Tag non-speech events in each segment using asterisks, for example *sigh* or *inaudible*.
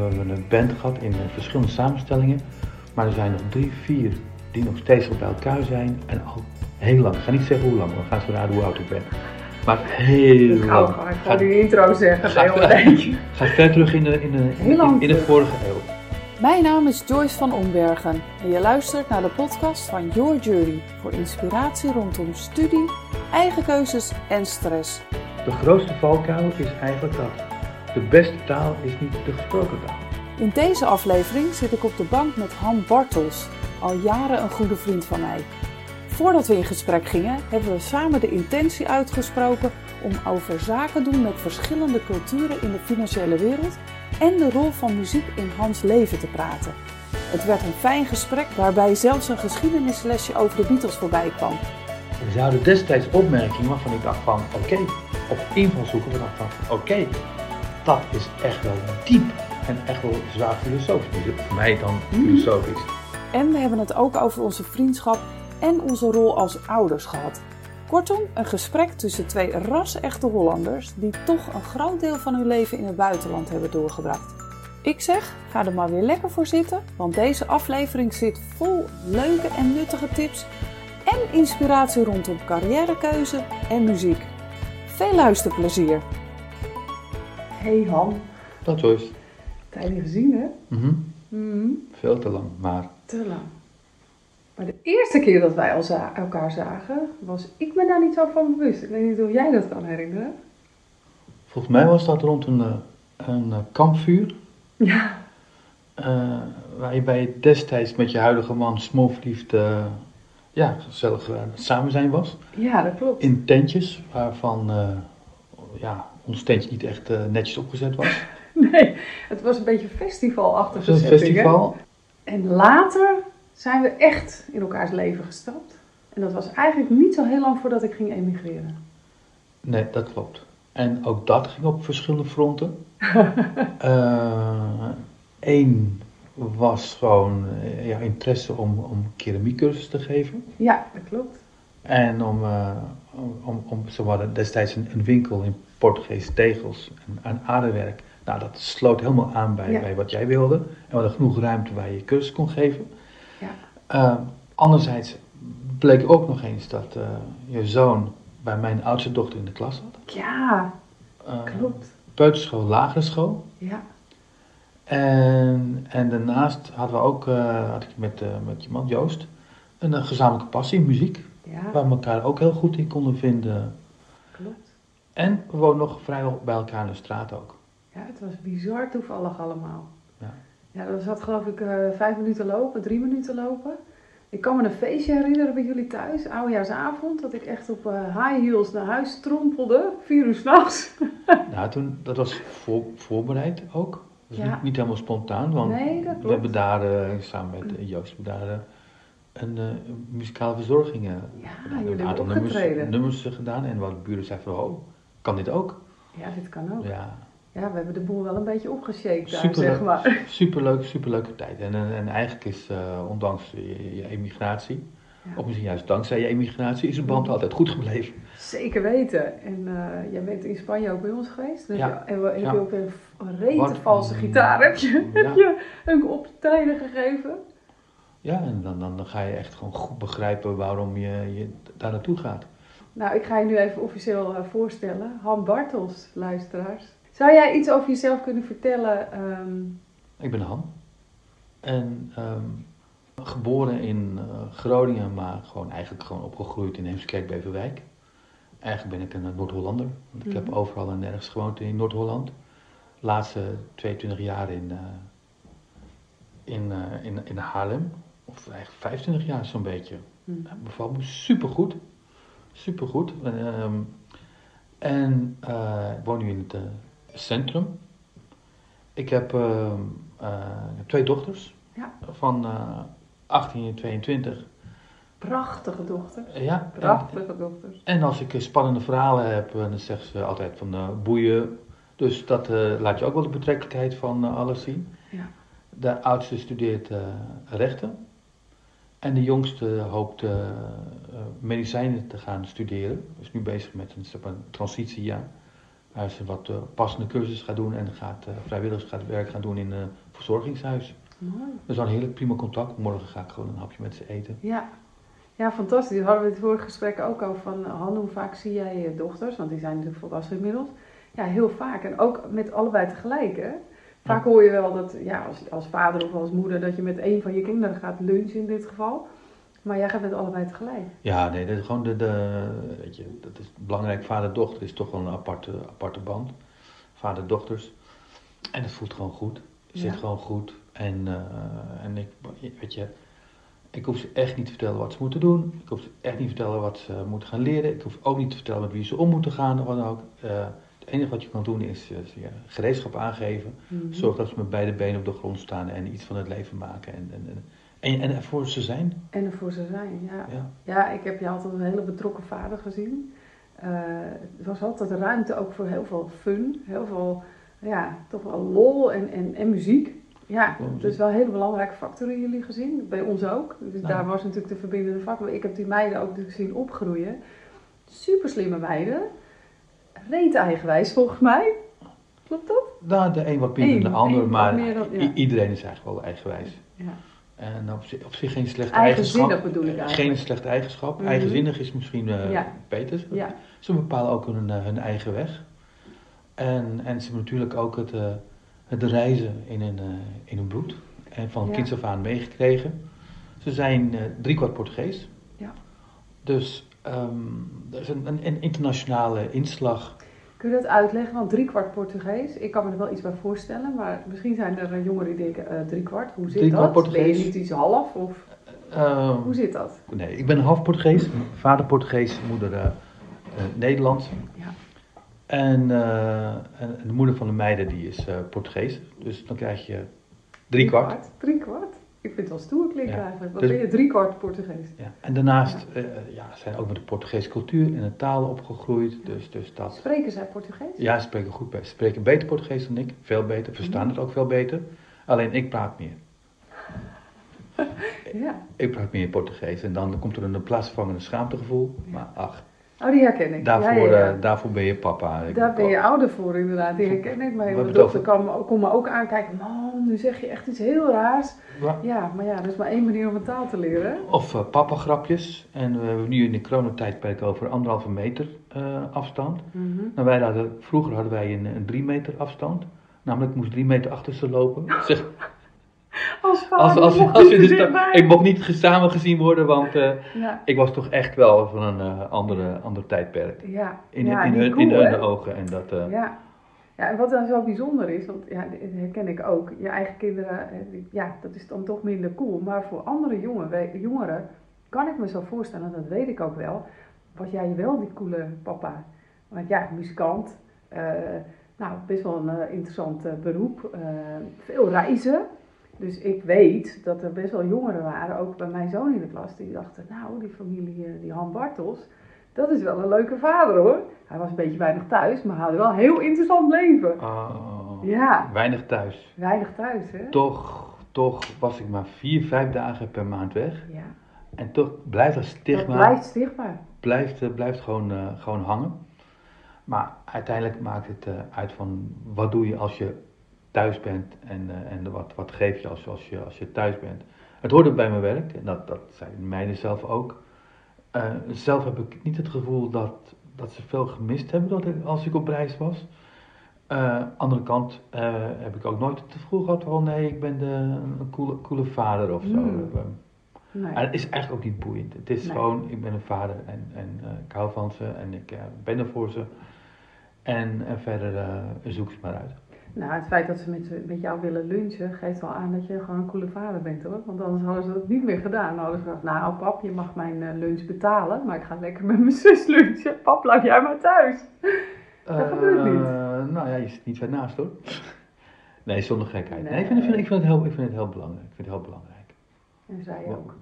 hebben we een band gehad in verschillende samenstellingen. Maar er zijn nog drie, vier die nog steeds bij elkaar zijn. En al heel lang. Ik ga niet zeggen hoe lang, dan gaan ze raden hoe oud ik ben. Maar heel Ik lang. ga gewoon die intro zeggen. Ga- Ga, Ga ver terug in de, in de, Heel lang in, in de vorige eeuw. Mijn naam is Joyce van Ombergen en je luistert naar de podcast van Your Journey voor inspiratie rondom studie, eigen keuzes en stress. De grootste valkuil is eigenlijk dat. De beste taal is niet de gesproken taal. In deze aflevering zit ik op de bank met Han Bartels, al jaren een goede vriend van mij. Voordat we in gesprek gingen, hebben we samen de intentie uitgesproken om over zaken doen met verschillende culturen in de financiële wereld en de rol van muziek in Hans leven te praten. Het werd een fijn gesprek waarbij zelfs een geschiedenislesje over de Beatles voorbij kwam. We zouden destijds opmerkingen waarvan ik dacht van oké, of invalshoeken waarvan ik dacht van oké, dat is echt wel diep en echt wel zwaar filosofisch. Voor mij dan filosofisch. En we hebben het ook over onze vriendschap en onze rol als ouders gehad. Kortom, een gesprek tussen twee ras-echte Hollanders die toch een groot deel van hun leven in het buitenland hebben doorgebracht. Ik zeg, ga er maar weer lekker voor zitten, want deze aflevering zit vol leuke en nuttige tips en inspiratie rondom carrièrekeuze en muziek. Veel luisterplezier! Hey Han, Dat was tijd niet gezien hè? mhm, Mhm. veel te lang, maar Te lang. Maar de eerste keer dat wij elkaar zagen, was ik me daar niet zo van bewust. Ik weet niet of jij dat kan herinneren. volgens mij was dat rond een, eh, een eh, kampvuur. Ja. eh, waar je bij destijds met je huidige man smoorverliefd, eh, ja, gezellig samen zijn was. Ja, dat klopt. In tentjes, waarvan ja, ons tentje niet echt eh, netjes opgezet was. *laughs* Nee, het was een beetje festivalachtige Zo'n setting, hè? festival. En later zijn we echt in elkaars leven gestapt. En dat was eigenlijk niet zo heel lang voordat ik ging emigreren. Nee, dat klopt. En ook dat ging op verschillende fronten. *laughs* Eén was gewoon eh, ja, interesse om, om keramiekcursus te geven. Ja, dat klopt. En om, eh, om, om, om ze hadden destijds een, een winkel in Portugees tegels en aan aardewerk. Nou, dat sloot helemaal aan bij, Ja. bij wat jij wilde. En we hadden genoeg ruimte waar je cursus kon geven. Ja. Eh, anderzijds bleek ook nog eens dat eh, je zoon bij mijn oudste dochter in de klas zat. Ja, Eh, klopt. Peuterschool, lagere school. Ja, En, en daarnaast hadden we ook, eh, had ik met, eh, met je man Joost, een, gezamenlijke passie, muziek. ja, Waar we elkaar ook heel goed in konden vinden. klopt. En we woonden nog vrijwel bij elkaar in de straat ook. Ja, het was bizar toevallig allemaal. Ja. Ja, dat zat geloof ik eh, vijf minuten lopen, drie minuten lopen. Ik kan me een feestje herinneren bij jullie thuis, oudejaarsavond, dat ik echt op eh, high heels naar huis strompelde, vier uur s'nachts. *laughs* Nou, toen, dat was voor, voorbereid ook. Dus Ja. niet, niet helemaal spontaan, want Nee, we hebben daar samen met eh, Joost hebben daar, een muzikale verzorging. Ja, jullie een aantal nummers, gedaan en wat buren zeiden van, oh, kan dit ook? Ja, dit kan ook. Ja, Ja, we hebben de boel wel een beetje opgeshaked daar, Super, zeg maar. superleuk, superleuke tijd. En, en, en eigenlijk is, eh, ondanks je, je emigratie, Ja. of misschien juist dankzij je emigratie, is de band altijd goed gebleven. Zeker weten. En eh, jij bent in Spanje ook bij ons geweest. Dus Ja. ja. heb, je- heb Ja. je ook een, een rete valse gitaar heb je, heb je een optreden gegeven. Ja, en dan, dan, dan ga je echt gewoon goed begrijpen waarom je, je daar naartoe gaat. Nou, ik ga je nu even officieel eh, voorstellen. Han Bartels, luisteraars. Zou jij iets over jezelf kunnen vertellen? ehm, Ik ben Han. En ehm, geboren in eh, Groningen, maar gewoon eigenlijk gewoon opgegroeid in Heemskerk-Beverwijk. Eigenlijk ben ik een Noord-Hollander. Want ik heb Mhm. overal en nergens gewoond in Noord-Holland. De laatste 22 jaar in, eh, in, eh, in, in Haarlem. Of eigenlijk 25 jaar zo'n beetje. hm, Het bevalt me supergoed. Supergoed. Ehm, en eh, ik woon nu in het eh, centrum. Ik heb, ehm, eh, heb twee dochters. Ja. Van eh 18 en 22. prachtige dochter. Ja, en, Prachtige dochters. en als ik spannende verhalen heb, dan zeggen ze altijd van boeien. Dus dat laat je ook wel de betrekkelijkheid van alles zien. Ja. De oudste studeert rechten. En de jongste hoopt eh, eh, medicijnen te gaan studeren. Is nu bezig met een, een transitiejaar. Als ze wat eh, passende cursus gaat doen en gaat, uh, vrijwilligerswerk gaan doen in een verzorgingshuis. Mooi. Dat is al een heel prima contact. Morgen ga ik gewoon een hapje met ze eten. Ja. Ja, fantastisch. Daar hadden we het vorige gesprek ook over van Han, hoe vaak zie jij je dochters? Want die zijn natuurlijk volwassen inmiddels. Ja, heel vaak. En ook met allebei tegelijk, hè? Vaak hoor je wel dat, ja, als, als vader of als moeder, dat je met één van je kinderen gaat lunchen in dit geval. Maar jij gaat met allebei tegelijk. Ja, nee, dat is gewoon de, de weet je, dat is belangrijk. Vader-dochter is toch wel een aparte, aparte band. Vader-dochters. En het voelt gewoon goed. Het zit Ja. gewoon goed. En, eh, en ik, weet je, ik hoef ze echt niet te vertellen wat ze moeten doen. Ik hoef ze echt niet te vertellen wat ze moeten gaan leren. Ik hoef ook niet te vertellen met wie ze om moeten gaan of wat dan ook. Eh, het enige wat je kan doen is eh, ze je gereedschap aangeven. Mhm. Zorg dat ze met beide benen op de grond staan en iets van het leven maken. En, en, en, en, en er voor ze zijn. En ervoor ze zijn, ja. Ja. Ja, ik heb je altijd een hele betrokken vader gezien. Eh, er was altijd ruimte ook voor heel veel fun, heel veel, ja, toch wel lol en, en, en muziek. Ja, dat is wel een hele belangrijke factor in jullie gezin, bij ons ook. Dus Nou. daar was natuurlijk de verbindende factor. Ik heb die meiden ook dus zien opgroeien. Super slimme meiden. Reet eigenwijs volgens mij. Klopt dat? Nou, de een wat minder dan de ander, maar meer dan- ja. i- iedereen is eigenlijk wel eigenwijs. Ja. En op zich, op zich geen slechte Eigenzinnig eigenschap. bedoel ik eigenlijk. Geen slechte eigenschap. Mhm. Eigenzinnig is misschien eh, Ja. beter. Ja. Ze bepalen ook hun, eh, hun eigen weg. En, en ze hebben natuurlijk ook het, eh, het reizen in hun, eh, in hun bloed. En van Ja. kinds af aan meegekregen. Ze zijn eh driekwart Portugees. Ja. Dus ehm er is een, een, een internationale inslag. Kun je dat uitleggen? Want driekwart Portugees, ik kan me er wel iets bij voorstellen, maar misschien zijn er eh, jongeren die denken eh driekwart. Hoe zit Driekwart dat? Ben Portugees. je niet iets half? Of Ehm, hoe zit dat? Nee, ik ben half Portugees. Vader Portugees, moeder eh, Nederlands. Ja. En, en de moeder van de meiden die is Portugees. Dus dan krijg je drie kwart. Ik vind het wel stoer klinken Ja. eigenlijk. Wat Dus- ben je driekwart Portugees? Ja. En daarnaast eh, ja, zijn ook met de Portugese cultuur en de talen opgegroeid. Dus, dus dat. Spreken zij Portugees? Ja, ze spreken goed. Ze spreken beter Portugees dan ik. Veel beter. Verstaan het ook veel beter. Alleen ik praat meer. *laughs* Ja. Ik praat meer Portugees. En dan komt er een plaatsvervangende schaamtegevoel. Ja. Maar ach, Oh, die herken ik. daarvoor, ja, ja, ja. eh, daarvoor ben je papa. Ik- Daar ben je ouder voor inderdaad, die herken ik. Maar mijn dochter kan kon me ook aankijken. Man, nu zeg je echt iets heel raars. Ja. Maar ja, er is maar één manier om een taal te leren. Of uh, papa-grapjes. En we hebben nu in de coronatijdperk over anderhalve meter eh, afstand. Mhm. Nou, wij hadden, vroeger hadden wij een, een drie meter afstand. Namelijk, ik moest drie meter achter ze lopen. *laughs* Zeg, Als als, als, mocht als, dus ik mocht niet samen gezien worden, want eh, Ja, ik was toch echt wel van een eh, andere, ander tijdperk. ja. In, ja, in, hun, cool, in hun ogen. En dat, eh, Ja. ja, en wat dan zo bijzonder is, want ja, dat herken ik ook. Je eigen kinderen, ja, dat is dan toch minder cool. Maar voor andere jongen, jongeren kan ik me zo voorstellen, dat weet ik ook wel, was jij wel die coole papa. Want ja, muzikant, nou, best wel een interessant beroep, veel reizen. Dus ik weet dat er best wel jongeren waren, ook bij mijn zoon in de klas, die dachten, nou, die familie, eh, die Han Bartels, dat is wel een leuke vader hoor. Hij was een beetje weinig thuis, maar had wel een heel interessant leven. ah, Ja, Weinig thuis. weinig thuis hè. Toch, toch was ik maar vier, vijf dagen per maand weg. Ja, En toch blijft dat dat stigma. blijft zichtbaar. blijft, eh, blijft gewoon, eh, gewoon hangen. Maar uiteindelijk maakt het uit van wat doe je als je thuis bent en, eh, en wat, wat geef je als, als je als je thuis bent. Het hoorde bij mijn werk en dat, dat zijn meiden zelf ook. Eh, zelf heb ik niet het gevoel dat, dat ze veel gemist hebben dat ik, als ik op reis was. Eh andere kant heb ik ook nooit het gevoel gehad van nee, ik ben de, een coole, coole vader of zo. Eh, Nee. en het is eigenlijk ook niet boeiend. Het is Nee. gewoon, ik ben een vader en, en ik hou van ze en ik ben er voor ze. En, en verder zoek ze maar uit. Nou, het feit dat ze met, met jou willen lunchen, geeft wel aan dat je gewoon een coole vader bent hoor. Want anders hadden ze dat niet meer gedaan. Dan hadden ze gezegd, nou pap, je mag mijn eh, lunch betalen, maar ik ga lekker met mijn *laughs* zus lunchen. Pap, blijf jij maar thuis. Dat gebeurt niet. Eh, nou ja, je zit niet ver naast hoor. nee, zonder gekheid. Nee. Nee. ik, vind, ik, vind, ik, vind het heel, ik vind het heel belangrijk. Ik vind het heel belangrijk. En zij ook.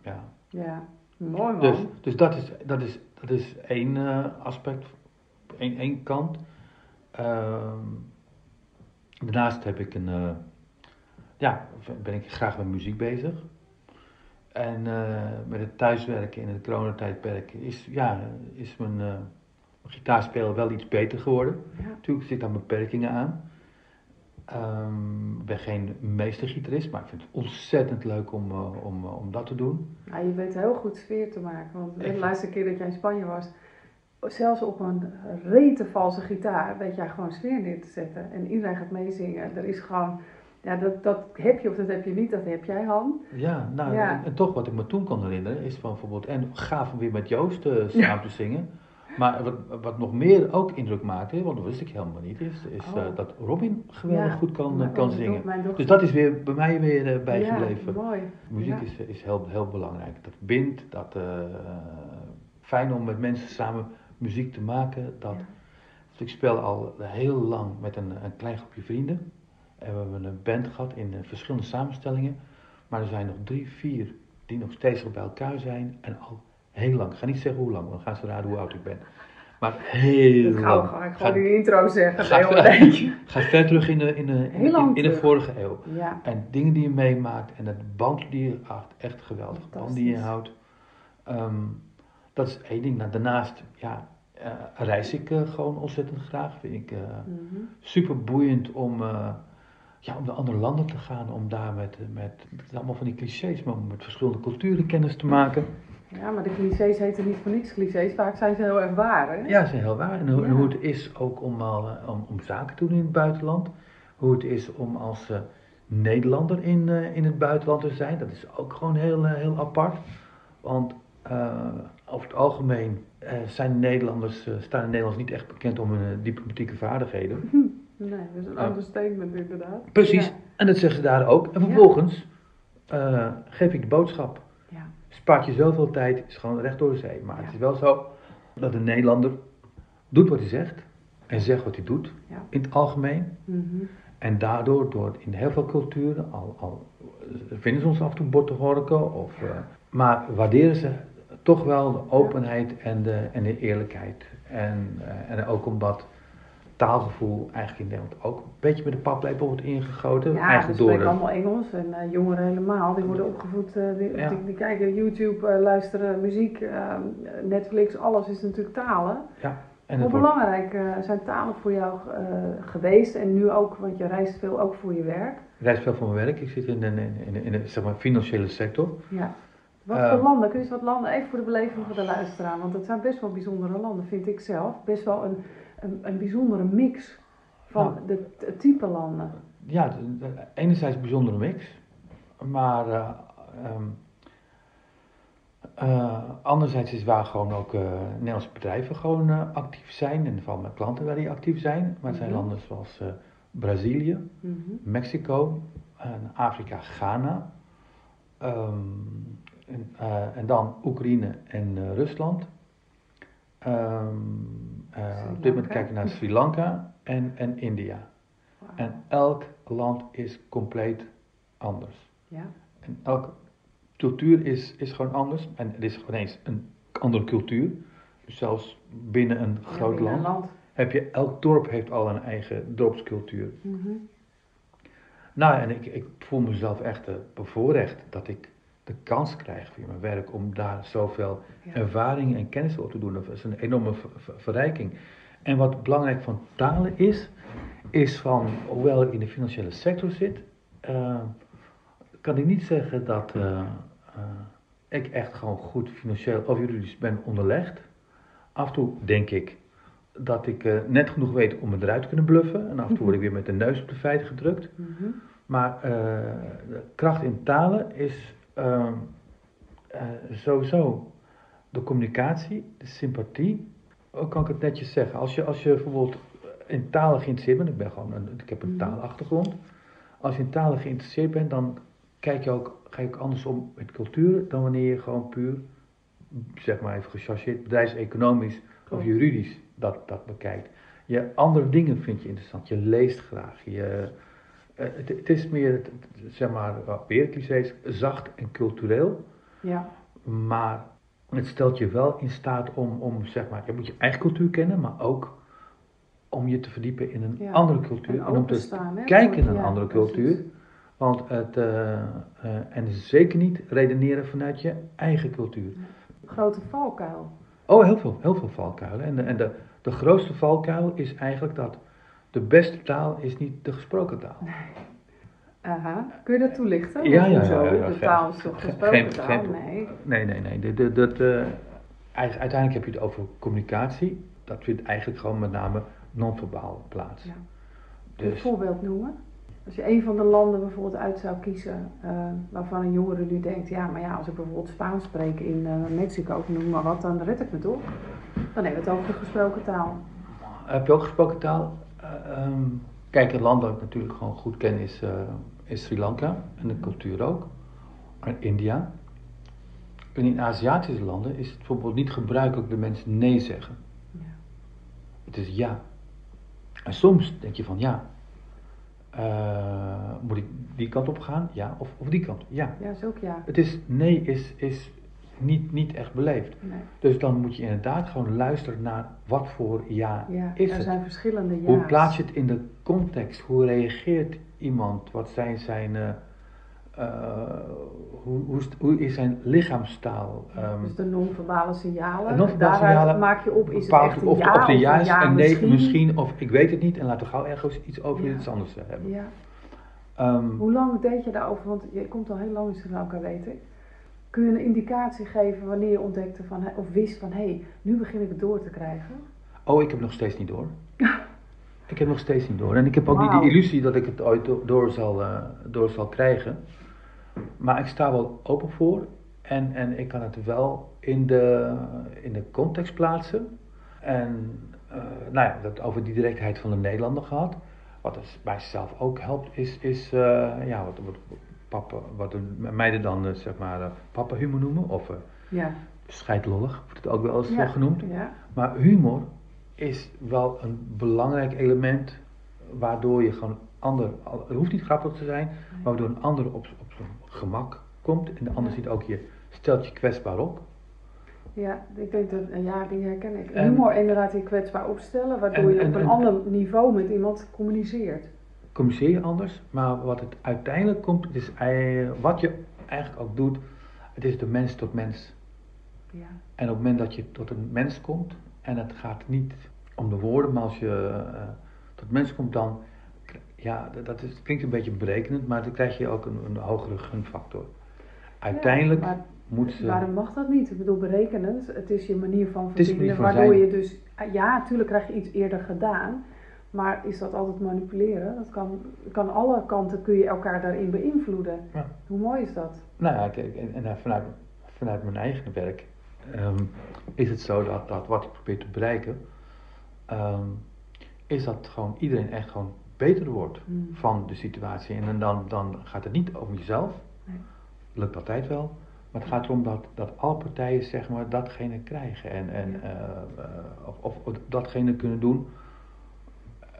Ja. Ja, mooi man. Dus, dus dat, is, dat, is, dat is één eh, aspect, één, één kant. Ehm, daarnaast heb ik een, eh, ja, ben ik graag met muziek bezig. En eh, met het thuiswerken in het coronatijdperk is, ja, is mijn, eh, gitaarspelen wel iets beter geworden. Ja. Natuurlijk zit daar beperkingen aan. Ehm, ik ben geen meestergitarist, maar ik vind het ontzettend leuk om, om, om dat te doen. Ja, je weet heel goed sfeer te maken. Want de laatste keer dat jij in Spanje was, zelfs op een rete valse gitaar, weet jij gewoon sfeer neer te zetten. En iedereen gaat meezingen. Er is gewoon, ja, dat, dat heb je of dat heb je niet, dat heb jij, Han. Ja, nou, Ja. En, en toch wat ik me toen kon herinneren is van bijvoorbeeld, en gaaf om weer met Joost eh, samen te zingen. Maar wat, wat nog meer ook indruk maakte, want dat wist ik helemaal niet, is, is Oh. eh, dat Robin geweldig Ja, goed kan, kan zingen. dochter- Dus dat is weer bij mij weer eh, bijgebleven. Ja, mooi. Muziek Ja. is, is heel, heel belangrijk. Dat bindt, dat fijn om met mensen samen muziek te maken. Dat, dus ik speel al heel lang met een, een klein groepje vrienden. En we hebben een band gehad in eh, verschillende samenstellingen. Maar er zijn nog drie, vier die nog steeds nog bij elkaar zijn. En al heel lang. Ik ga niet zeggen hoe lang, want dan gaan ze raden hoe oud ik ben. Maar heel Dat gauw lang. ga ik Ga- intro zeggen. ga- Heel. *laughs* Ga ver terug in de, in de, in, de vorige eeuw. Ja, En dingen die je meemaakt en het band die je houdt, echt geweldig. band die je houdt. Ehm, dat is één ding. Nou, daarnaast ja, eh, reis ik eh, gewoon ontzettend graag. Vind ik eh, mhm. super boeiend om, ja, om naar andere landen te gaan. Om daar met, met, het is allemaal van die clichés, maar om met verschillende culturen kennis te maken. ja, maar de clichés heten niet voor niks clichés. Vaak zijn ze heel erg waar, hè? Ja, dat is heel waar. En hoe, en Ja. hoe het is ook om, al, om, om zaken te doen in het buitenland. Hoe het is om als Nederlander in, in het buitenland te zijn. Dat is ook gewoon heel, heel apart. Want over het algemeen eh, zijn Nederlanders, eh, staan de Nederlanders niet echt bekend om hun eh, diplomatieke vaardigheden. *laughs* Nee, dat is een Oh. understatement inderdaad. Precies. Ja. En dat zeggen ze daar ook. En vervolgens eh, geef ik de boodschap. Ja. Spaart je zoveel tijd, is gewoon recht door de zee. Maar het is wel zo dat een Nederlander doet wat hij zegt. En zegt wat hij doet. In het algemeen. Mhm. En daardoor, door in heel veel culturen, al, al vinden ze ons af en toe bot te horken. Of, eh, maar waarderen ze toch wel de openheid en de, en de eerlijkheid. En, eh, en ook omdat taalgevoel eigenlijk in Nederland ook een beetje met de paplepel wordt ingegoten. Ja, eigenlijk door spreken de, allemaal Engels en eh, jongeren helemaal. Die worden opgevoed, eh, die, Ja. die, die kijken YouTube, luisteren muziek, eh, Netflix, alles is natuurlijk talen. ja, en Hoe wordt, belangrijk zijn talen voor jou geweest en nu ook, want je reist veel ook voor je werk. reist veel van mijn werk. Ik zit in de, in, in, in de zeg maar, financiële sector. Ja. Wat voor landen? Kun je eens wat landen, even voor de beleving van de luisteraar, want dat zijn best wel bijzondere landen, vind ik zelf. Best wel een, een, een bijzondere mix van Nou. de, het type landen. Ja, de- de- enerzijds een bijzondere mix, maar eh, ehm, eh, anderzijds is waar gewoon ook eh, Nederlandse bedrijven gewoon actief zijn en vooral met klanten waar die actief zijn. Maar het zijn Mhm. landen zoals Brazilië, Mhm. Mexico, en Afrika, Ghana, ehm, en, eh, en dan Oekraïne en eh, Rusland. Sri op dit moment kijken we naar Sri Lanka en, en India. En elk land is compleet anders. Ja. En elke cultuur is, is gewoon anders. En er is gewoon eens een andere cultuur. Dus zelfs binnen een Ja, groot binnen land, een land. heb je, elk dorp heeft al een eigen dorpscultuur. Mhm. Nou, en ik, ik voel mezelf echt bevoorrecht dat ik de kans krijg via mijn werk om daar zoveel Ja. ervaring en kennis op te doen. Dat is een enorme ver- ver- verrijking. En wat belangrijk van talen is, is van, hoewel ik in de financiële sector zit, eh, kan ik niet zeggen dat eh, eh, ik echt gewoon goed financieel of juridisch ben onderlegd. Af en toe denk ik dat ik net genoeg weet om het eruit te kunnen bluffen. En af en toe word ik weer met de neus op de feiten gedrukt. Mhm. Maar de kracht in talen is ehm, eh, sowieso de communicatie, de sympathie. Hoe kan ik het netjes zeggen? Als je, als je bijvoorbeeld in talen geïnteresseerd bent, ik, ben gewoon een, ik heb een Mhm. taalachtergrond. Als je in talen geïnteresseerd bent, dan kijk je ook, ga je ook anders om met cultuur dan wanneer je gewoon puur, zeg maar even gechargeerd, bedrijfseconomisch of juridisch dat, dat bekijkt. Je andere dingen vind je interessant. Je leest graag. Je, het, het is meer, zeg maar, weer clichés, zacht en cultureel. Ja. Maar het stelt je wel in staat om, om zeg maar, je moet je eigen cultuur kennen, maar ook om je te verdiepen in een Ja, andere cultuur. En En om te kijken naar een ja, andere precies. cultuur. Want het, eh, eh, en zeker niet redeneren vanuit je eigen cultuur. Grote valkuil. Oh, heel veel, heel veel valkuilen. En, de- en de, De grootste valkuil is eigenlijk dat de beste taal is niet de gesproken taal. Aha. Kun je dat toelichten? Ja, ja, De taal is toch gesproken geen- taal? geen- nee. Nee, nee, nee. De, de, dat, eh, uiteindelijk heb je het over communicatie. Dat vindt eigenlijk gewoon met name non-verbaal plaats. Ja. Dus een voorbeeld noemen? Als je een van de landen bijvoorbeeld uit zou kiezen, eh, waarvan een jongere nu denkt, ja, maar ja, als ik bijvoorbeeld Spaans spreek in eh, Mexico, of noem maar wat, dan red ik me toch? Dan hebben we het over de gesproken taal. heb je ook gesproken taal? Eh, ehm, kijk, een land dat ik natuurlijk gewoon goed ken is, eh, is Sri Lanka. En de cultuur ook. En India. En in Aziatische landen is het bijvoorbeeld niet gebruikelijk dat mensen nee zeggen. Ja. Het is ja. En soms denk je van ja, eh, moet ik die kant op gaan? Ja. Of, of die kant? Ja. Ja, is ook ja. Het is, nee is, is niet, niet echt beleefd. Nee. Dus dan moet je inderdaad gewoon luisteren naar wat voor ja, Ja, is er het. zijn verschillende ja's. Hoe plaats je het in de context? Hoe reageert iemand? Wat zijn zijn, eh, eh, hoe, hoe, is- hoe is zijn lichaamstaal? Ehm, Dus de non-verbale signalen. non-verbale Daaruit signalen maak je op, is het echt een of, ja of de ja is en nee misschien? misschien. of ik weet het niet en laten we gauw ergens iets over Ja. iets anders hebben. Ja. Ehm, Hoe lang deed je daarover? Want je komt al heel lang in Sri Lanka, weet ik. Kun je een indicatie geven wanneer je ontdekte van, of wist van, hé, hey, nu begin ik het door te krijgen? oh, ik heb nog steeds niet door. *laughs* ik heb nog steeds niet door. En ik heb ook niet de illusie dat ik het ooit do- door zal, eh, door zal krijgen. Maar ik sta wel open voor. En, en ik kan het wel in de, in de context plaatsen. En eh, nou ja, dat over die directheid van de Nederlander gehad. Wat dus mijzelf ook helpt, is, is eh, ja, wat, wat, papa, wat de meiden dan eh, zeg maar eh, papa humor noemen. Of eh Ja. scheidlollig, wordt het ook wel eens ja. genoemd. Ja. Maar humor is wel een belangrijk element waardoor je gewoon ander, het hoeft niet grappig te zijn, maar waardoor een ander op, op zijn gemak komt en de ander ziet ook je, stelt je kwetsbaar op. ja, ik denk dat, ja, die herken ik. En- Humor inderdaad je kwetsbaar opstellen, waardoor En- je en- op een en- ander niveau met iemand communiceert. Communiceer je anders, maar wat het uiteindelijk komt, is wat je eigenlijk ook doet, het is de mens tot mens. Ja. En op het moment dat je tot een mens komt, en het gaat niet om de woorden, maar als je eh, tot mens komt, dan, ja, dat- is, klinkt een beetje berekenend, maar dan krijg je ook een, een hogere gunfactor. Uiteindelijk Ja, moet ze. waarom mag dat niet? Ik bedoel, berekenend, het is je manier van manier van waardoor zijn. je dus, ja, natuurlijk krijg je iets eerder gedaan, maar is dat altijd manipuleren? Dat kan, kan alle kanten, kun je elkaar daarin beïnvloeden. Ja. Hoe mooi is dat? Nou ja, kijk, en, en vanuit, vanuit mijn eigen werk ehm, is het zo dat, dat wat ik probeer te bereiken, ehm, is dat gewoon iedereen echt gewoon beter wordt Hmm. van de situatie. En dan, dan gaat het niet om jezelf, Nee. lukt altijd wel, maar het gaat erom dat, dat alle partijen zeg maar datgene krijgen en, en Ja. eh, eh, of, of, of datgene kunnen doen.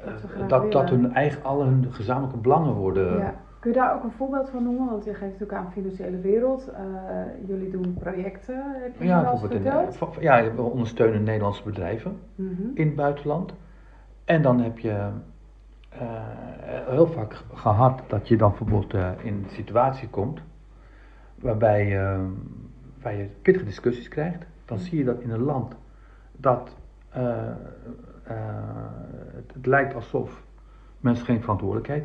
Eh, dat, dat hun eigen, alle hun gezamenlijke belangen worden. Ja. Kun je daar ook een voorbeeld van noemen? Want je geeft natuurlijk aan financiële wereld. eh, jullie doen projecten, heb je Ja, wel in, ja, we ondersteunen Nederlandse bedrijven. Mhm. in het buitenland. En dan heb je eh, heel vaak gehad dat je dan bijvoorbeeld in een situatie komt waarbij waar je pittige discussies krijgt. Dan zie je dat in een land dat het, het lijkt alsof mensen geen verantwoordelijkheid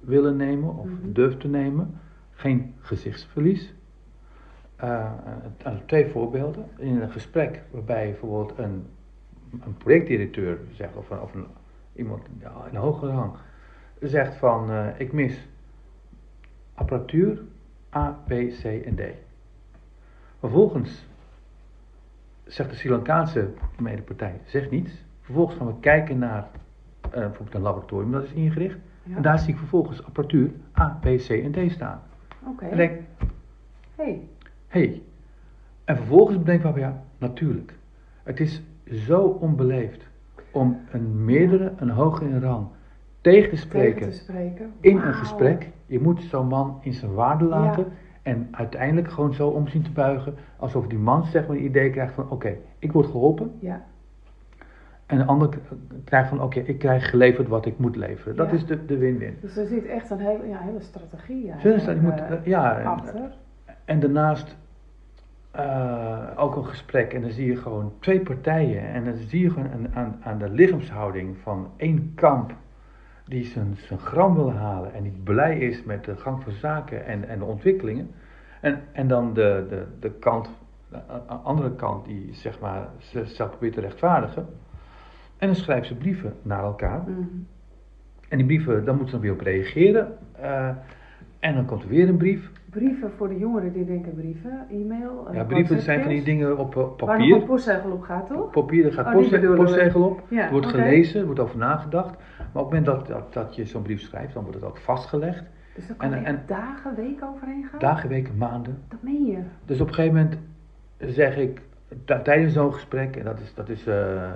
willen nemen of Mhm. durven te nemen, geen gezichtsverlies. Eh, eh, twee voorbeelden. In een gesprek waarbij bijvoorbeeld een, een projectdirecteur zegt, of, een, of een, iemand in een hogere rang, zegt van eh, ik mis apparatuur A, B, C en D. Vervolgens zegt de Sri Lankaanse medepartij, zegt niets. Vervolgens gaan we kijken naar eh, bijvoorbeeld een laboratorium dat is ingericht. Ja. En daar zie ik vervolgens apparatuur A, B, C en D staan. Oké. En denk, Hey. hey. En vervolgens bedenk ik van ja, natuurlijk. Het is zo onbeleefd om een meerdere, een hoger in rang, tegen te spreken Tegen te spreken. in een gesprek. Je moet zo'n man in zijn waarde laten. Ja. En uiteindelijk gewoon zo om zien te buigen. Alsof die man zeg maar het idee krijgt van oké, ik word geholpen. Ja. En de ander krijgt van oké, ik krijg geleverd wat ik moet leveren. Dat Ja. is de de win-win. Dus er zit echt een hele, ja, hele strategie eigenlijk, moet, eh, ja, en- achter. En daarnaast, eh, ook een gesprek en dan zie je gewoon twee partijen en dan zie je gewoon aan, aan, aan de lichaamshouding van één kamp die zijn, zijn gram wil halen en die blij is met de gang van zaken en, en de ontwikkelingen. En, en dan de, de, de kant, de andere kant die zeg maar zichzelf probeert te rechtvaardigen. En dan schrijven ze brieven naar elkaar. Mhm. En die brieven, daar moeten ze dan weer op reageren. Eh, en dan komt er weer een brief. Brieven voor de jongeren die denken brieven, e-mail. eh, Ja, brieven zijn van die dingen op Waar nog papier. een postzegel op gaat, toch? Op papier, er gaat Oh, postzegel op. Ja, Het wordt gelezen, er wordt over nagedacht. Maar op het moment dat, dat, dat je zo'n brief schrijft, dan wordt het ook vastgelegd. Dus daar kan En- en- dagen, weken overheen gaan? Dagen, weken, maanden. Dat meen je. Dus op een gegeven moment zeg ik tijdens zo'n gesprek, en dat is, dat is eh,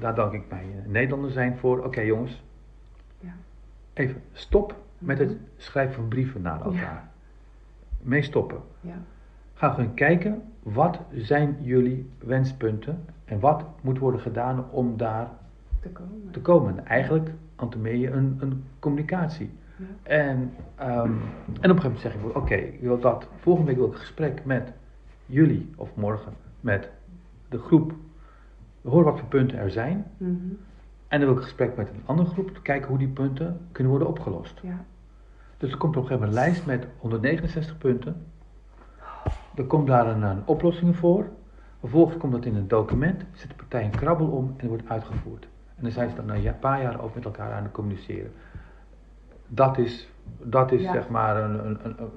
daar dank ik mijn Nederlander zijn voor. Oké jongens, Ja. even stop met het Mhm. schrijven van brieven naar elkaar. Ja. Mee stoppen. Ja. Ga gewoon kijken, wat zijn jullie wenspunten en wat moet worden gedaan om daar Te komen. te komen. Eigenlijk antemeer een, een communicatie. Ja. En, ehm, en op een gegeven moment zeg ik, oké, ik wil dat, volgende week wil ik een gesprek met jullie, of morgen, met de groep. We horen wat voor punten er zijn. Mhm. En dan wil ik een gesprek met een andere groep, kijken hoe die punten kunnen worden opgelost. Ja. Dus er komt op een gegeven moment een lijst met 169 punten. Er komt daar een, een oplossingen voor. Vervolgens komt dat in een document, zet de partij een krabbel om en wordt uitgevoerd. En dan zijn ze dan na een paar jaar ook met elkaar aan het communiceren. Dat is, dat is Ja. zeg maar een, een, een, een-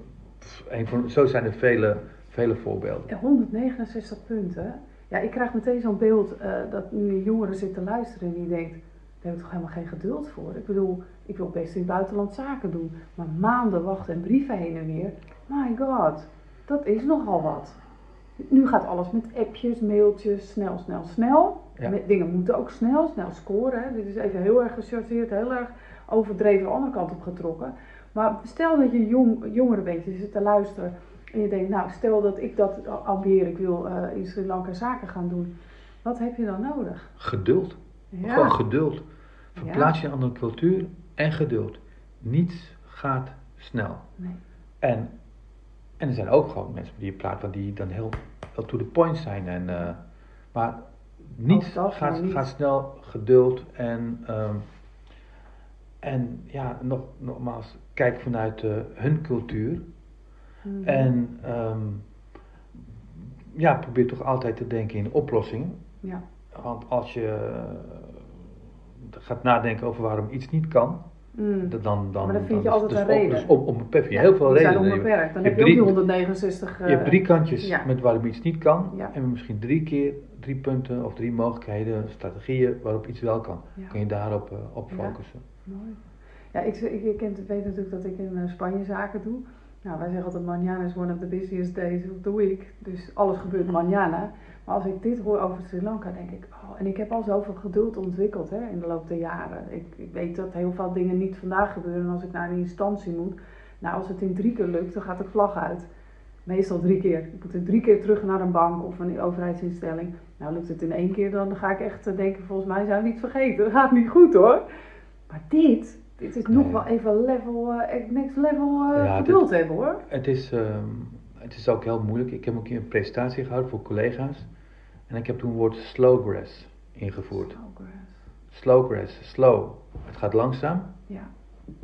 een van, zo zijn er vele, vele voorbeelden. Ja, 169 punten. Ja, ik krijg meteen zo'n beeld eh, dat nu een jongere zit te luisteren en die denkt, daar heb ik toch helemaal geen geduld voor. Ik bedoel, ik wil best in het buitenland zaken doen, maar maanden wachten en brieven heen en weer. My god, dat is nogal wat. Nu gaat alles met appjes, mailtjes, snel, snel, snel. Ja. Dingen moeten ook snel, snel scoren. Hè. Dit is even heel erg gechargeerd, heel erg overdreven de andere kant op getrokken. Maar stel dat je jong, jongere bent, je zit te luisteren en je denkt, nou stel dat ik dat ambieer, ik wil eh, in Sri Lanka zaken gaan doen. Wat heb je dan nodig? Geduld. Ja, Gewoon geduld. Verplaats je in een andere cultuur en geduld. Niets gaat snel. nee. En, en er zijn ook gewoon mensen die je praat, die dan heel, heel to the point zijn. En, eh, maar niets Ook dat, gaat, maar niet. gaat snel, geduld en, ehm, en ja, nog, nogmaals, kijk vanuit eh, hun cultuur. Mhm. En ehm, ja, probeer toch altijd te denken in oplossingen. Ja, Want als je eh, gaat nadenken over waarom iets niet kan, Mm. dan, dan, dan, Maar dan vind je altijd dus een op- reden. Dus om, onbeperkt. Je Ja, heel veel zijn redenen. Onbeperkt. Dan je heb je ook die drie- 169. je hebt drie kantjes ja. met waarom iets niet kan. Ja. En misschien drie keer, drie punten of drie mogelijkheden, strategieën waarop iets wel kan. Kun je daarop eh, op Ja. focussen. Mooi. Ja, ik, ik, ik weet natuurlijk dat ik in eh, Spanje zaken doe. Nou, wij zeggen altijd mañana is one of the busiest days of the week. Dus alles gebeurt mañana. Maar als ik dit hoor over Sri Lanka, denk ik, oh, en ik heb al zoveel geduld ontwikkeld hè, in de loop der jaren. Ik, ik weet dat heel veel dingen niet vandaag gebeuren. En als ik naar een instantie moet, nou, als het in drie keer lukt, dan gaat de vlag uit. Meestal drie keer. Ik moet er drie keer terug naar een bank of een overheidsinstelling. Nou, lukt het in één keer, dan ga ik echt eh, denken, volgens mij zijn we niet vergeten. Dat gaat niet goed hoor. Maar dit, dit is nog wel even level, eh, next level eh, Ja, dit- geduld hebben hoor. Het is, ehm, het is ook heel moeilijk. Ik heb ook een presentatie gehouden voor collega's. En ik heb toen het woord slowgrass ingevoerd. Progress. Slowgrass, slow. Het gaat langzaam. Ja.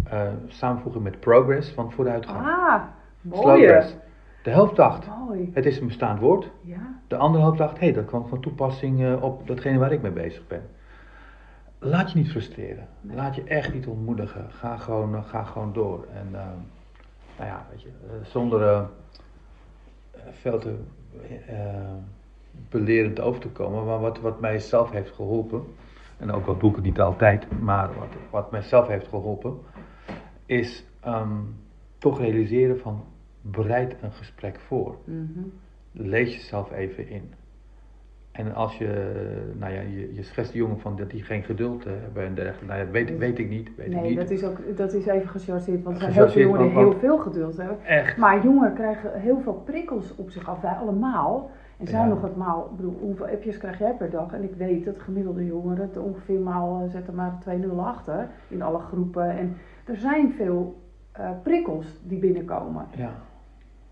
Eh, samenvoegen met progress van vooruitgang. Ah, mooi. slowgrass. De helft dacht, Mooi. het is een bestaand woord. Ja. De andere helft dacht, hé, hey, dat kwam van toepassing eh, op datgene waar ik mee bezig ben. Laat je niet frustreren. Nee. Laat je echt niet ontmoedigen. Ga gewoon, eh, ga gewoon door. En eh, nou ja, weet je, eh, zonder eh, veel te belerend over te komen, maar wat, wat mij zelf heeft geholpen, en ook al doe ik het niet altijd, maar wat, wat mij zelf heeft geholpen, is ehm, toch realiseren van bereid een gesprek voor Mhm. lees jezelf even in. En als je, nou ja, je, je schetst de jongen van dat die geen geduld eh, hebben en dergelijke, nou ja, weet, weet ik niet, weet ik Nee, niet. dat is, ook, dat is even gechargeerd, want zijn heel veel jongeren heel veel geduld hebben. Echt. Maar jongeren krijgen heel veel prikkels op zich af, wij allemaal. En zijn Ja. nog het maal, ik bedoel, hoeveel appjes krijg jij per dag? En ik weet dat gemiddelde jongeren het ongeveer maal, eh, zet er maar 2-0 achter in alle groepen. En er zijn veel eh, prikkels die binnenkomen. Ja.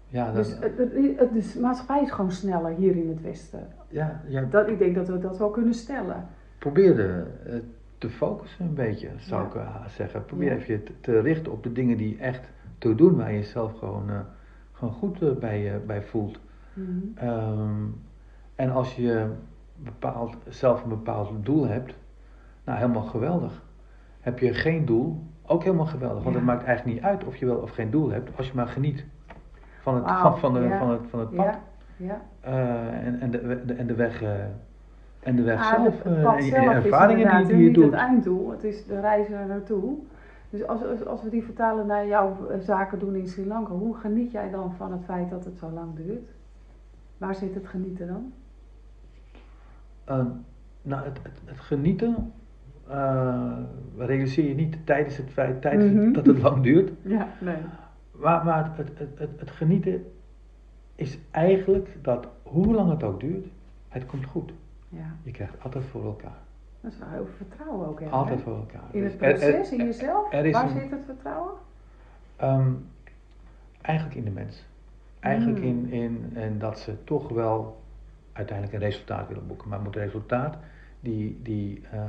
Ja, dat, Dus het, het, het- de maatschappij is gewoon sneller hier in het Westen. Ja, ja, Dat, ik denk dat we dat wel kunnen stellen. probeer eh, te focussen een beetje, zou ik eh, zeggen. Probeer even je te, te richten op de dingen die echt te doen waar je jezelf gewoon, eh, gewoon goed bij, bij voelt. Mhm. Ehm, en als je bepaald, zelf een bepaald doel hebt, nou helemaal geweldig. Heb je geen doel, ook helemaal geweldig. Want Ja. het maakt eigenlijk niet uit of je wel of geen doel hebt, als je maar geniet van het, van, *laughs* van, de, ja. van, het, van het pad Ja, ja. eh, en, en, de, de- en de weg, eh, en de weg Ah, zelf. eh, en, zelf is ervaringen die, die je niet doet. het einddoel, het is de reis er naartoe. Dus als, als, als we die vertalen naar jouw zaken doen in Sri Lanka, hoe geniet jij dan van het feit dat het zo lang duurt? Waar zit het genieten dan? Eh, nou, het, het, het genieten eh, realiseer je niet tijdens het feit tijdens Mhm. dat het lang duurt. *laughs* Ja, nee. Maar, maar het, het, het, het genieten is eigenlijk dat hoe lang het ook duurt, het komt goed. Ja, Je krijgt altijd voor elkaar. dat is wel heel veel vertrouwen ook. Hè? Altijd voor elkaar. In het Dus er- er- proces, in jezelf, er waar een- zit het vertrouwen? Ehm, eigenlijk in de mens. Eigenlijk Mm. in, in en dat ze toch wel uiteindelijk een resultaat willen boeken. Maar moet resultaat die, die eh,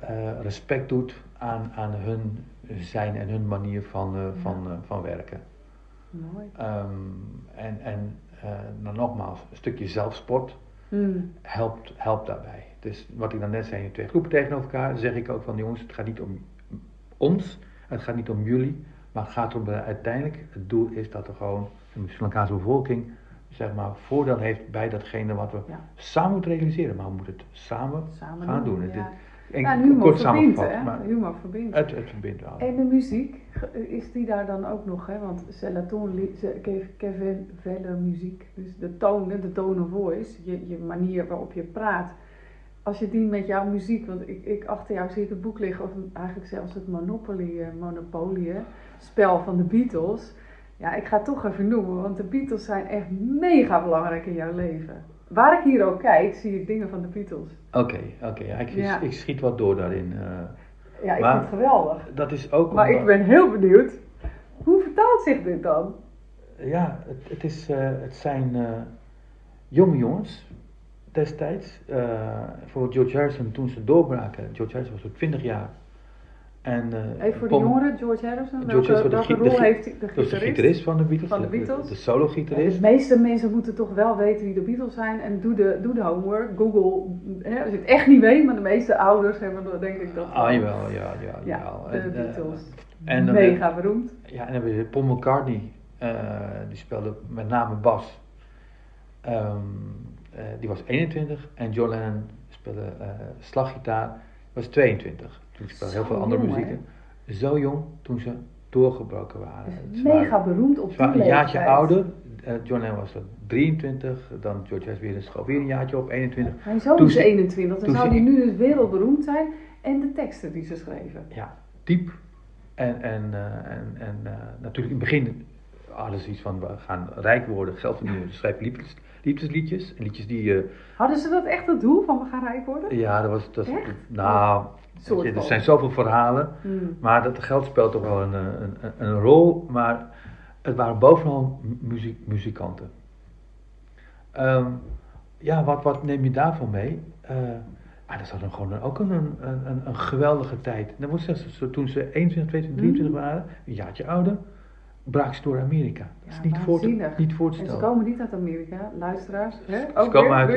eh, respect doet aan, aan hun zijn en hun manier van, eh, van, van werken. Mooi. Ehm, en en nou nogmaals, een stukje zelfsport Hmm. helpt, helpt daarbij. Dus wat ik dan net zei, twee groepen tegenover elkaar, zeg ik ook van jongens, het gaat niet om ons, het gaat niet om jullie, maar het gaat om de, uiteindelijk, het doel is dat er gewoon de Sri Lankaanse bevolking, zeg maar, voordeel heeft bij datgene wat we Ja. samen moeten realiseren. Maar we moeten het samen, Samen gaan doen. doen. Het ja. En Ja, en humor kort verbindt, hè? maar Humor verbindt. het, het verbindt wel. En de muziek, ge- is die daar dan ook nog, hè? Want Celaton Kevin Veller muziek. Dus de tonen, de tone of voice, je, je manier waarop je praat. Als je die met jouw muziek, want ik, ik achter jou zie ik het boek liggen, of eigenlijk zelfs het Monopoly, eh, Monopoly spel van de Beatles. Ja, ik ga het toch even noemen, want de Beatles zijn echt mega belangrijk in jouw leven. Waar ik hier ook kijk, zie ik dingen van de Beatles. Oké, oké. ik, Ja. ik schiet wat door daarin. eh. Ja, ik Maar- vind het geweldig. dat is ook Maar omdat- ik ben heel benieuwd, hoe vertaalt zich dit dan? Ja, het, het, is, eh, het zijn eh, jonge jongens destijds. voor George Harrison toen ze doorbraken. George Harrison was toen 20 jaar. En, eh, Even voor de jongeren, George Harrison, George welke, rol heeft de was de gitarist? gitarist van de Beatles. Van de Beatles. De, solo-gitarist. De meeste mensen moeten toch wel weten wie de Beatles zijn en doe de, doe de homework. Google, hè, als je het echt niet weet, maar de meeste ouders hebben denk ik dat. Ah, jawel, ja, ja, Ja, jawel. de eh, Beatles. en dan- Mega beroemd. Ja, en dan hebben we Paul McCartney, eh, die speelde met name bas. Ehm, eh, die was 21 en John Lennon speelde slaggitaar, was 22. Speelde heel veel andere jong, muziek. Zo jong toen ze doorgebroken waren. Dus Ze waren- mega beroemd op ze die waren een jaartje leeftijd. ouder. Eh, John Lennon was dan 23, dan George Harrison weer, een schoof weer een jaartje op, 21. Mijn zoon Toen is ze- 21, dan toen zou ze- die nu dus wereldberoemd zijn. En de teksten die ze schreven. Ja, diep. En, en, eh, en, en eh, natuurlijk in het begin hadden ze iets van, we gaan rijk worden, geld verdienen, dus schrijven liefdes, liefdesliedjes. En liedjes die, Hadden ze dat echt het doel van we gaan rijk worden? ja, dat was, dat, Echt? nou, Soort je, er zijn zoveel verhalen, Hmm. maar dat geld speelt toch wel een, eh, een, een, een rol, maar het waren bovenal mu- muziek, muzikanten. Ehm, ja, wat, wat neem je daarvan mee? Eh, ah, dat was dan gewoon ook een, een, een, een geweldige tijd. Zelfs zo, toen ze 21, 22, 23 Mhm. waren, een jaartje ouder, ze door Amerika. Dat is niet voor, te, niet voor te En ze komen niet uit Amerika, luisteraars. Hè? Ze *laughs* komen uit-?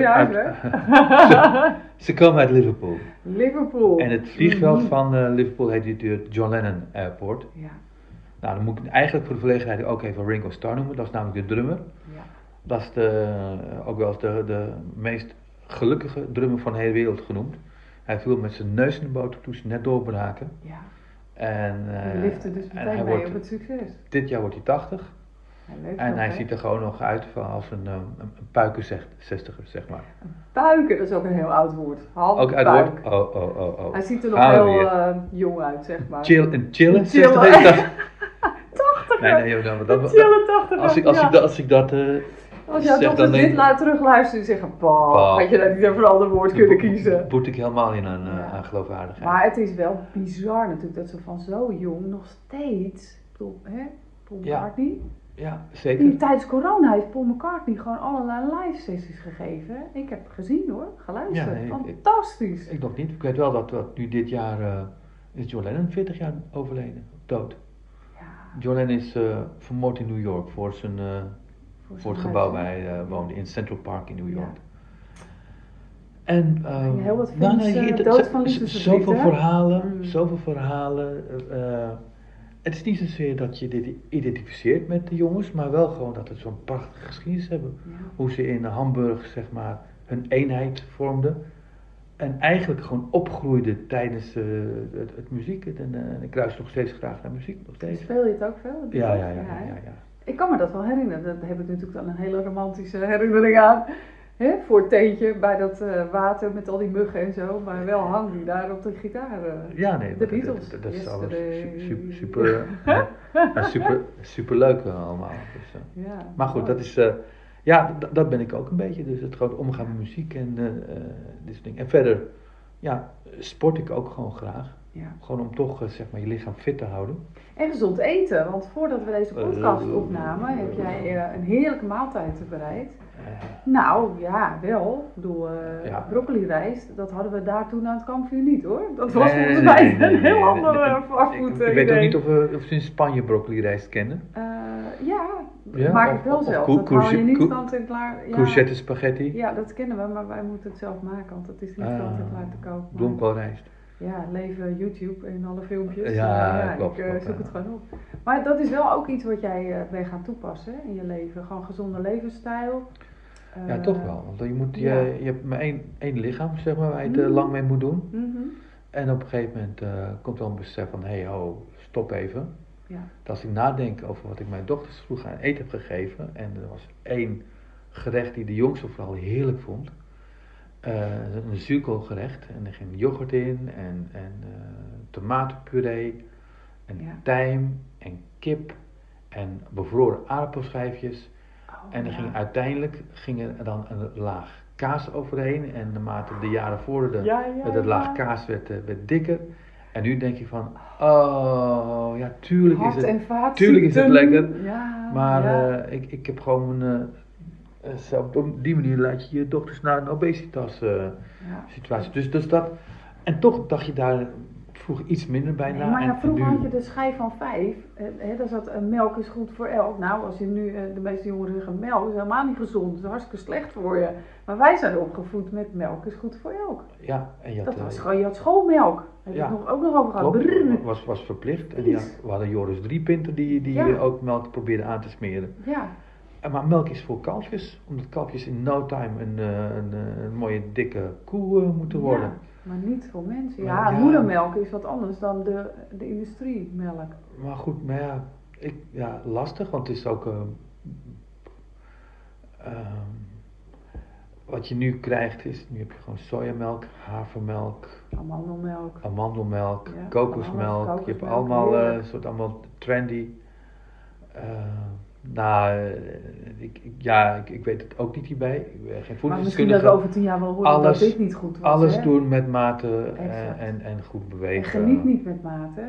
Ze komen Liverpool. Liverpool. En het vliegveld Mhm. van eh, Liverpool heet het John Lennon Airport. Ja, Nou, dan moet ik eigenlijk voor de verlegenheid ook even Ringo Starr noemen. Dat is namelijk de drummer. ja. Dat is de, ook wel eens de, de meest gelukkige drummer van de hele wereld genoemd. Hij viel met zijn neus in de boter toen ze net doorbraken. ja. En, eh, Je lifte dus en meteen hij mee wordt, op het succes. dit jaar wordt hij 80. Hij leeft En nog, hij ziet er gewoon nog uit van als een, eh, een, een puikenzestiger, zeg maar. Puiken, dat is ook een heel oud woord. Half Ook uit puik. woord. Oh, oh, oh, oh. Hij ziet er nog Gaan we heel weer. eh, jong uit, zeg maar. Chill, een chillen, Chillen. 60 is dat. *laughs* Nee, nee, joh, nou, dat, dat, Chille tachtig. als ik, als ja. ik dat, als ik dat eh, Als jouw dan dit denk- laat terugluisteren en zeggen, pa, had je daar niet een ander woord kunnen kiezen. boet ik helemaal in aan, eh, Ja. aan geloofwaardigheid. Maar het is wel bizar natuurlijk dat ze van zo jong nog steeds, ik bedoel, hè, Paul. McCartney, Ja, zeker. tijdens corona heeft Paul McCartney gewoon allerlei live sessies gegeven. Ik heb gezien hoor, geluisterd. Ja, nee, ik- Fantastisch. Ik nog niet. Ik weet wel dat, dat nu dit jaar eh, is John Lennon 40 jaar overleden. Dood. Ja, John Lennon is eh, vermoord in New York voor, zijn, voor, voor het gebouw waar hij eh, woonde, in Central Park in New. York. En ehm, heel wat nou, films, nee, eh, dood van liefdesverdriet, Zoveel verhalen, Mm. zoveel verhalen. eh, eh, het is niet zozeer dat je dit identificeert met de jongens, maar wel gewoon dat het zo'n prachtige geschiedenis hebben. Ja. Hoe ze in Hamburg, zeg maar, hun eenheid vormden. En eigenlijk gewoon opgroeiden tijdens het, het muziek. En ik luister nog steeds graag naar muziek, nog steeds. Speel je het ook veel? Ja, ja, ja, ja, ja. Ik kan me dat wel herinneren. Daar heb ik natuurlijk dan een hele romantische herinnering aan. Hè? Voor het teentje bij dat eh, water met al die muggen en zo. Maar wel hang die daar op de gitaar. eh. Ja, nee, De dat- Beatles. Is alles super, super, ja, ja, super, super leuk allemaal. Dus, eh. ja, Maar goed, dat is, eh, ja, dat ben ik ook een beetje. Dus het gewoon omgaan met muziek en eh, eh, dit soort dingen. En verder, ja, sport ik ook gewoon graag. Ja. Gewoon om toch, eh, zeg maar, je lichaam fit te houden. En gezond eten. Want voordat we deze podcast Eh, opnamen, heb jij eh, een heerlijke maaltijd bereid. Eh, Nou, ja, wel. Ik bedoel, eh Ja. broccoli-rijst, dat hadden we daar toen aan het kampvuur niet hoor. Dat was nee, volgens mij nee, nee, een heel nee, ander nee, eh, nee. fastfood Ik, ik weet ook niet of, we, of ze in Spanje broccoli rijst kennen. Eh, ja, Ja, maak of- ik wel zelf. cour- dat je niet kant en klaar. Ja, Courgette spaghetti, ja, dat kennen we, maar wij moeten het zelf maken, want het is niet Ah, kant en klaar te kopen. Bloemkoolrijst. Ja, leven YouTube en alle filmpjes. Ja, Eh, klopt, ik eh, klopt, zoek ja. het gewoon op. Maar dat is wel ook iets wat jij eh bent gaan toepassen hè, in je leven. Gewoon gezonde levensstijl. Ja, Eh, toch wel. Want je, moet, je, ja. je hebt maar één, één lichaam, zeg maar, waar je het eh, Mhm. lang mee moet doen. mhm, En op een gegeven moment eh, komt wel een besef van, hé hey, ho, stop even. Ja. Dat als ik nadenk over wat ik mijn dochters vroeger aan eten heb gegeven, en er was één gerecht die de jongste vooral heerlijk vond, eh, een zuurkoolgerecht, en er ging yoghurt in, en, en eh, tomatenpuree, en Ja. tijm, en kip, en bevroren aardappelschijfjes. Oh, En er ja. ging uiteindelijk ging er dan een laag kaas overheen, en naarmate de jaren vorderden, Ja, ja, met het ja. laag kaas werd, eh, werd dikker. En nu denk je van, oh, ja, tuurlijk is het, tuurlijk is het lekker. Ja, maar eh, ik, ik heb gewoon, eh, eh, zo op die manier laat je je dochters naar een obesitas eh, ja. situatie. Dus, dus dat, en toch dacht je daar vroeger iets minder bij Nee, na. maar ja, vroeger had je de schijf van vijf. Hè, daar zat eh, melk is goed voor elk. Nou, als je nu de meeste jongeren zeggen melk is helemaal niet gezond, het is hartstikke slecht voor je. Maar wij zijn opgevoed met melk is goed voor elk. Ja, en je had, Dat was gewoon, je had schoolmelk. Daar heb je Ja. het nog, ook nog over gehad. Brrr. was, was verplicht. En had- we hadden Joris Driepinter die, die Ja. ook melk probeerde aan te smeren. Ja, Maar melk is voor kalfjes, omdat kalfjes in no time een, eh, een, eh, een mooie dikke koe eh, moeten worden. Ja, maar niet voor mensen. Ja, ja. moedermelk is wat anders dan de, de industriemelk. Maar goed, maar ja, ik, ja, lastig, want het is ook. eh, ehm, wat je nu krijgt is, nu heb je gewoon sojamelk, havermelk, Amandelmelk. amandelmelk, Ja, kokosmelk. Je hebt allemaal eh, heerlijk. soort allemaal trendy. Eh, nou, eh, ik, ja, ik, ik weet het ook niet hierbij. Ik ben geen Maar misschien dat we over tien jaar wel horen Alles- dat dit niet goed was. Alles hè? doen met mate en, Exact. en, en goed En bewegen. geniet niet met mate.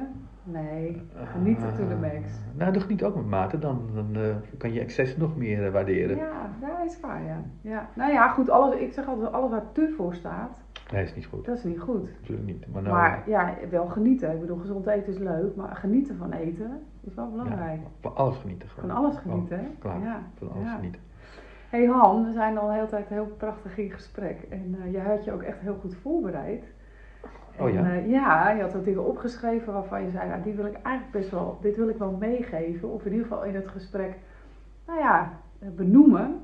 Nee, geniet Ah, to the max. Nou, dat geniet ook met mate, dan, dan eh, kan je excessen nog meer eh, waarderen. Ja, dat is waar, ja. ja. Nou ja, goed, alles, ik zeg altijd, alles waar te voor staat, Nee, is niet goed. dat is niet goed. Natuurlijk niet. Maar, nou, Maar ja, wel genieten. Ik bedoel, gezond eten is leuk, maar genieten van eten is wel belangrijk. ja, van alles genieten gewoon. Van alles genieten, hè? Klaar, Ja. van alles ja. genieten. hey Han, we zijn al de hele tijd heel prachtig in gesprek. En eh jij had je ook echt heel goed voorbereid. Oh ja? Eh, ja, je had wat dingen opgeschreven waarvan je zei, nou, die wil ik eigenlijk best wel, dit wil ik wel meegeven. Of in ieder geval in het gesprek, nou ja, eh, benoemen.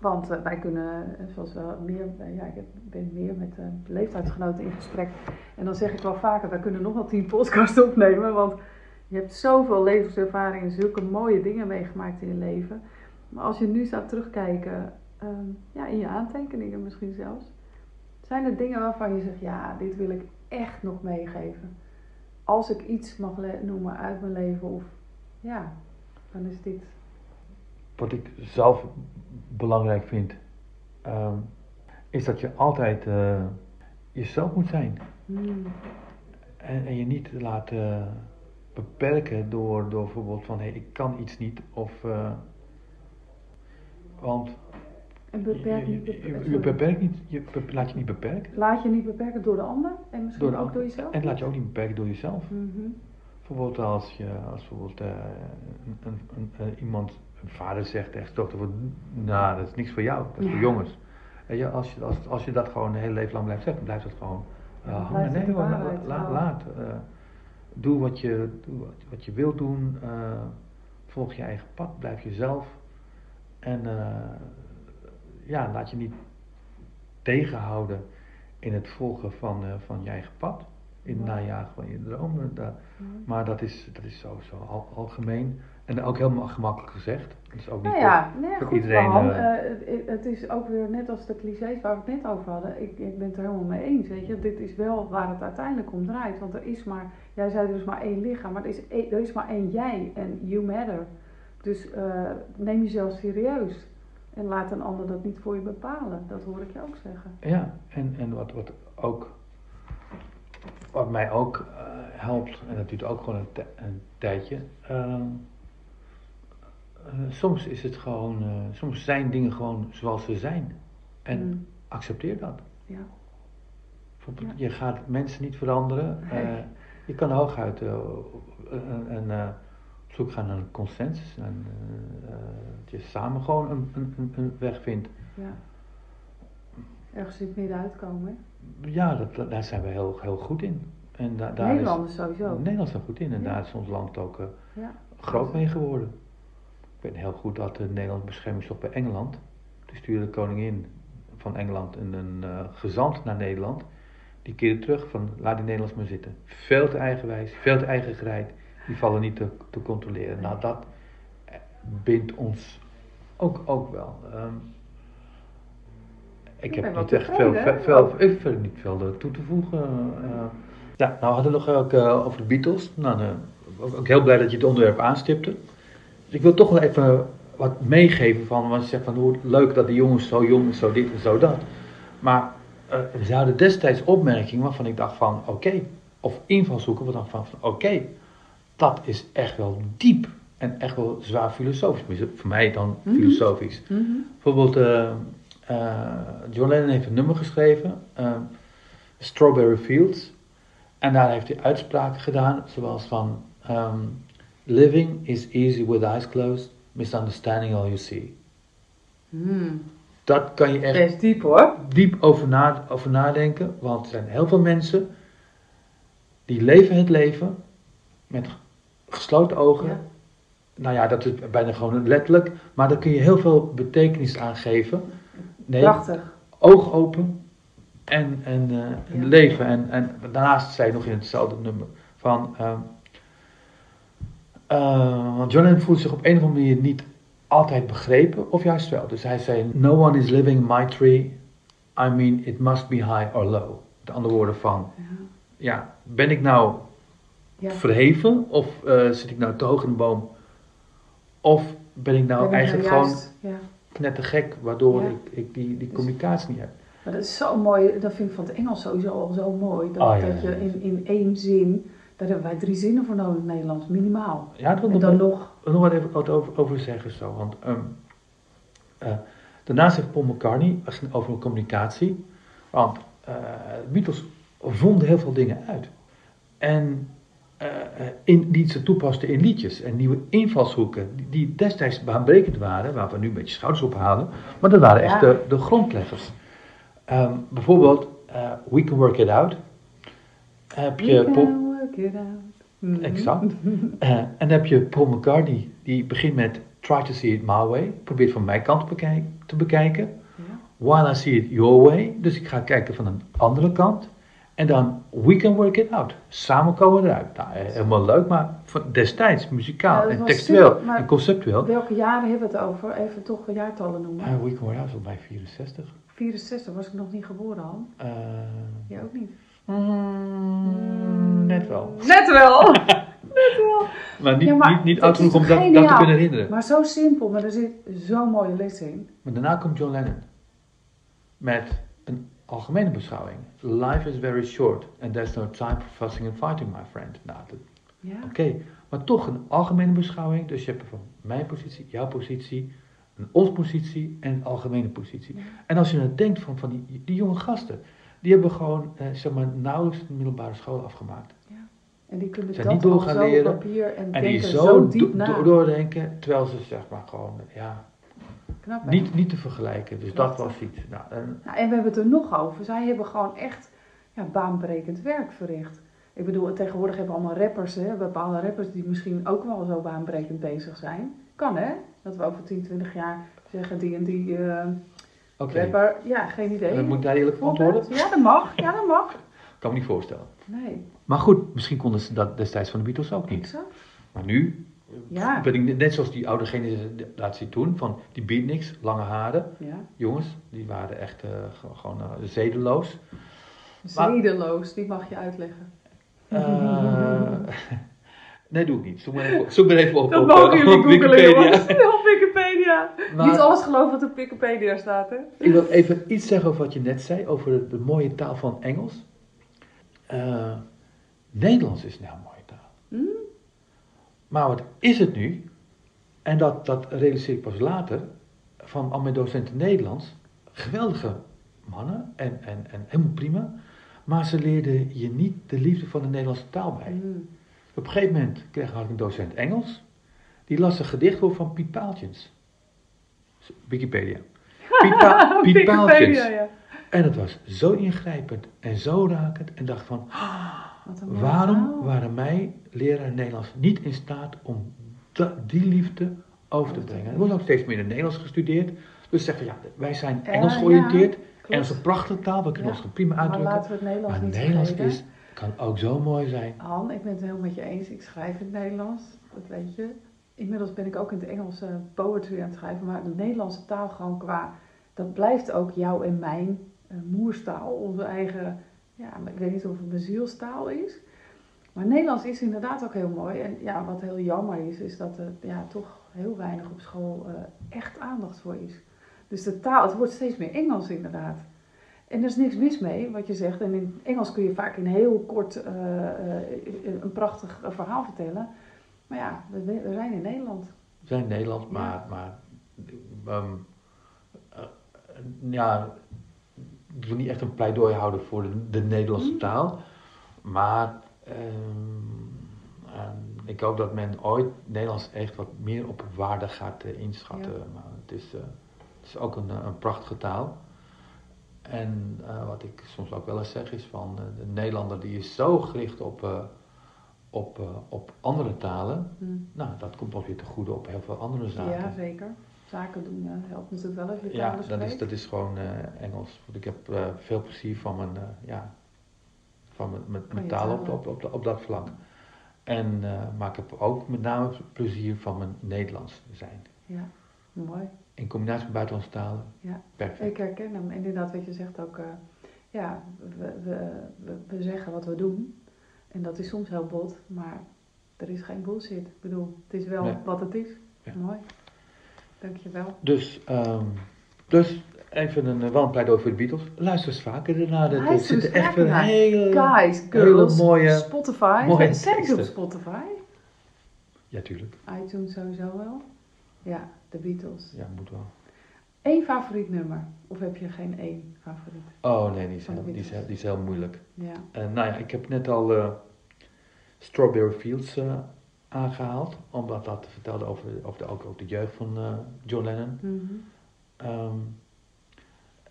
Want eh, wij kunnen, zoals we meer, ja, ik ben meer met leeftijdsgenoten in gesprek. En dan zeg ik wel vaker, wij kunnen nog wel tien podcasts *laughs* opnemen. Want je hebt zoveel levenservaring en zulke mooie dingen meegemaakt in je leven. Maar als je nu staat terugkijken, ehm, ja, in je aantekeningen misschien zelfs. Zijn er dingen waarvan je zegt, ja, dit wil ik echt nog meegeven? Als ik iets mag noemen uit mijn leven of ja, dan is dit. Wat ik zelf belangrijk vind, ehm, is dat je altijd eh, jezelf moet zijn. Hmm, En, en je niet laten beperken door, door bijvoorbeeld van hé, hey, ik kan iets niet of. eh, want En beperk niet. je, je, beperkt niet, je laat je niet beperken. Laat je niet beperken door de ander en misschien Door ook ander. door jezelf. En laat je ook niet beperken door jezelf. Mhm. Bijvoorbeeld als je als bijvoorbeeld, eh, een, een, een- een- iemand, een vader zegt tegen zijn dochter, nou dat is niks voor jou, dat is voor jongens. Weet je, als, je, als, als je dat gewoon een hele leven lang blijft zeggen, dan blijft dat gewoon eh, dan hangen. Nee hoor, la- la- laat. eh, doe wat je, doe wat, wat je wilt doen, eh, volg je eigen pad, blijf jezelf. En eh, ja, laat je niet tegenhouden in het volgen van, eh, van je eigen pad. In het Ja. najagen van je dromen. Maar dat is, dat is zo, zo al- algemeen. En ook helemaal gemakkelijk gezegd. Dat is ook niet Nou ja, nee, voor goed iedereen, eh, Eh, het, is ook weer net als de clichés waar we het net over hadden. Ik, ik ben het er helemaal mee eens, weet je. Dit is wel waar het uiteindelijk om draait. Want er is maar, jij zei er is maar één lichaam, maar er is, één- er is maar één jij en you matter. Dus neem jezelf serieus. En laat een ander dat niet voor je bepalen. Dat hoor ik je ook zeggen. Ja, en, en wat, wat ook, wat mij ook eh, helpt, en dat duurt ook gewoon een, een tijdje. ehm, eh, soms is het gewoon, eh, soms zijn dingen gewoon zoals ze zijn. En Mm, accepteer dat. ja. Je gaat mensen niet veranderen. Nee. je kan hooguit een, op zoek gaan naar een consensus. En, eh, eh, dat je samen gewoon een, een, een- weg vindt. ja. Ergens in het midden uitkomen. hè. Ja, dat, daar zijn we heel, heel goed in. En da, daar Nederlanders is, sowieso. Nederland is er goed in en Ja. daar is ons land ook eh, Ja. groot mee geworden. Ik weet heel goed dat de Nederland bescherming bij Engeland. Toen stuurde de koningin van Engeland een, een gezant naar Nederland. Die keerde terug van laat die Nederlands maar zitten. Veel te eigenwijs, veel te eigen gereid. Die vallen niet te, te controleren. Nou, dat bindt ons ook, ook wel. Ehm, ik Ik heb niet echt veel, veel, hè? veel, ik niet veel eh, toe te voegen. eh. ja, nou we hadden nog ook eh, over de Beatles. Nou, eh, ook, ook heel blij dat je het onderwerp aanstipte. Dus ik wil toch wel even wat meegeven van, want je zegt van hoe leuk dat de jongens zo jong is, zo dit en zo dat. Maar eh ze hadden destijds opmerkingen waarvan ik dacht van oké, of invalshoeken waarvan ik dacht van oké, dat is echt wel diep en echt wel zwaar filosofisch. Voor mij dan Mhm. filosofisch. Mhm. Bijvoorbeeld, eh, John Lennon heeft een nummer geschreven, eh, Strawberry Fields. En daar heeft hij uitspraken gedaan, zoals van... ehm, Living is easy with eyes closed, misunderstanding all you see. Hmm. Dat kan je echt Best diep hoor. diep over, na, over nadenken, want er zijn heel veel mensen die leven het leven met gesloten ogen. Ja. Nou ja, dat is bijna gewoon letterlijk, maar daar kun je heel veel betekenis aan geven. Nee, Prachtig. oog open en, en, eh, Ja. leven. En, en daarnaast zei je nog in hetzelfde nummer van. eh, want John voelt zich op een of andere manier niet altijd begrepen, of juist wel. Dus hij zei: No one is living my tree. I mean, it must be high or low. De andere woorden van: Ja. Ja, ben ik nou Ja. verheven of eh, zit ik nou te hoog in de boom? Of ben ik nou Ben ik eigenlijk nou gewoon juist- Ja. knettergek, waardoor Ja. ik, ik die, die Dus- communicatie niet heb? Maar dat is zo mooi, dat vind ik van het Engels sowieso al zo mooi. Dat, Ah, dat je in, in één zin, daar hebben wij drie zinnen voor nodig in het Nederlands, minimaal. Ja, wil En ik dan nog, nog, wat even wat over, over zeggen zo. Want ehm, eh, daarnaast heeft Paul McCartney als het over communicatie. Want de Beatles vonden heel veel dingen uit. En in, die ze toepasten in liedjes en nieuwe invalshoeken, die, destijds baanbrekend waren, waar we nu een beetje schouders op halen, maar dat waren echt Ja. de, de grondleggers. Ehm, bijvoorbeeld, eh, We Can Work It Out. Heb je we can work it out. Exact. *laughs* Eh, en dan heb je Paul McCartney, die begint met Try to see it my way. Probeer van mijn kant te bekijken. Te bekijken. Ja. While I see it your way. Dus ik ga kijken van een andere kant. En dan We can work it out. Samen komen we eruit. Nou, eh, helemaal leuk, maar destijds, muzikaal Ja, en was textueel super, en conceptueel. Welke jaren hebben we het over? Even toch jaartallen noemen. Eh, we can work it out is al bij 64. 64 was ik nog niet geboren al. Eh, Jij ook niet. mm, net wel. *laughs* Net wel! *laughs* Net wel. Maar niet, Ja, maar niet, oud genoeg om dat, dat te kunnen herinneren. Maar zo simpel, maar er zit zo'n mooie les in. Maar daarna komt John Lennon met een algemene beschouwing. Life is very short and there's no time for fussing and fighting, my friend. Nou, Ja. Oké, maar toch een algemene beschouwing. Dus je hebt van mijn positie, jouw positie, een ons positie en een algemene positie. Ja. En als je nou denkt van, van die, die jonge gasten, die hebben gewoon eh, zeg maar nauwelijks de middelbare school afgemaakt. En die kunnen Zijn dat niet door gaan leren. papier en, En die denken zo, zo, diep do- na. do- doordenken, terwijl ze zeg maar gewoon, ja, Knap, hè? niet, niet te vergelijken. Dus dat was iets. Nou, en, Nou, en we hebben het er nog over. Zij hebben gewoon echt ja, baanbrekend werk verricht. Ik bedoel, tegenwoordig hebben we allemaal rappers, hè, bepaalde rappers die misschien ook wel zo baanbrekend bezig zijn. Kan hè? Dat we over 10, 20 jaar zeggen die en die eh, Oké, rapper. Ja, geen idee. Moet ik daar eerlijk op antwoorden? Ja, dat mag. Ja, dat mag. Kan me niet voorstellen. Nee, Maar goed, misschien konden ze dat destijds van de Beatles ook niet. exact. Maar nu, Ja. ben ik net zoals die oude generatie toen, van die beatniks, lange haren. Ja. Jongens, die waren echt eh, ge- gewoon eh, zedeloos. Maar- Zedeloos, die mag je uitleggen. Eh, *laughs* nee, doe ik niet. Zoek maar even, zoek maar even op, *laughs* Dat op, mogen jullie op Wikipedia. jongens. *laughs* Op Wikipedia. Maar- Niet alles geloven wat op Wikipedia staat, hè? Ik wil even iets zeggen over wat je net zei, over de, de mooie taal van Engels. Nederlands is een heel mooie taal. Hm? Maar wat is het nu? En dat, dat realiseer ik pas later, van al mijn docenten Nederlands, geweldige mannen en, en, en helemaal prima, maar ze leerden je niet de liefde van de Nederlandse taal bij. Hm. Op een gegeven moment kreeg ik een docent Engels, die las een gedicht voor van Piet Paaltjens. Wikipedia. *laughs* Piet, Pa- Piet Paaltjens. Wikipedia, ja. En het was zo ingrijpend en zo rakend en dacht van, mooie waarom waren mij leraar Nederlands niet in staat om die liefde over te brengen? Er wordt ook steeds meer in het Nederlands gestudeerd. Dus zeggen ja, wij zijn Ja, Engels georiënteerd. Engels is een prachtige taal, we kunnen ons prima Maar uitdrukken. laten we het Nederlands Maar is, kan ook zo mooi zijn. Han, ik ben het helemaal met je eens. Ik schrijf in het Nederlands, dat weet je. Inmiddels ben ik ook in het Engels eh, poetry aan het schrijven. Maar de Nederlandse taal gewoon qua... Dat blijft ook jouw en mijn eh, moerstaal. Onze eigen... Ja, maar ik weet niet of het mijn zielstaal is. Maar Nederlands is inderdaad ook heel mooi. En ja, wat heel jammer is, is dat er ja, toch heel weinig op school eh, echt aandacht voor is. Dus de taal, het wordt steeds meer Engels inderdaad. En er is niks mis mee, wat je zegt. En in Engels kun je vaak in heel kort eh, eh, een prachtig verhaal vertellen. Maar ja, we, we zijn in Nederland. We zijn Nederlands, Ja. maar, maar ehm, eh, ja, wil niet echt een pleidooi houden voor de, de Nederlandse Mm. taal. Maar ehm, ehm, ik hoop dat men ooit Nederlands echt wat meer op waarde gaat eh, inschatten. Ja. Maar het, is, eh, het is ook een, eh, een prachtige taal. En wat ik soms ook wel eens zeg is van de Nederlander die is zo gericht op, op, op andere talen. Hm. Nou, dat komt ons weer te goede op heel veel andere zaken. Ja, zeker. Zaken doen helpt natuurlijk wel als je Ja, dat is, dat is gewoon eh, Engels. Want ik heb eh, veel plezier van mijn, eh, ja, van mijn, mijn, taal op, op, op, op dat vlak. En, maar ik heb ook met name plezier van mijn Nederlands zijn. Ja, mooi. In combinatie met buitenlandse talen, Ja. perfect. Ik herken hem. Inderdaad, wat je zegt ook. ja, we, we, we, we zeggen wat we doen. En dat is soms heel bot. Maar er is geen bullshit. Ik bedoel, het is wel Nee. wat het is. Ja. Mooi. Dankjewel. Dus, ehm, dus even een, eh, een pleidooi voor de Beatles. Luister eens vaker ernaar. Er Luister eens zitten echt naar. hele... Guys, hele girls, mooie- Spotify. mooie Zijn ze op. Spotify? Ja, tuurlijk. iTunes sowieso wel. Ja, de Beatles. Ja, moet wel. Eén favoriet nummer? Of heb je geen één favoriet? Oh nee, die is, heel, die is, die is heel moeilijk. Ja. Nou ja, ik heb net al eh, Strawberry Fields eh, aangehaald, omdat dat vertelde over, over de, ook, ook de jeugd van eh, John Lennon. Mhm. Ehm,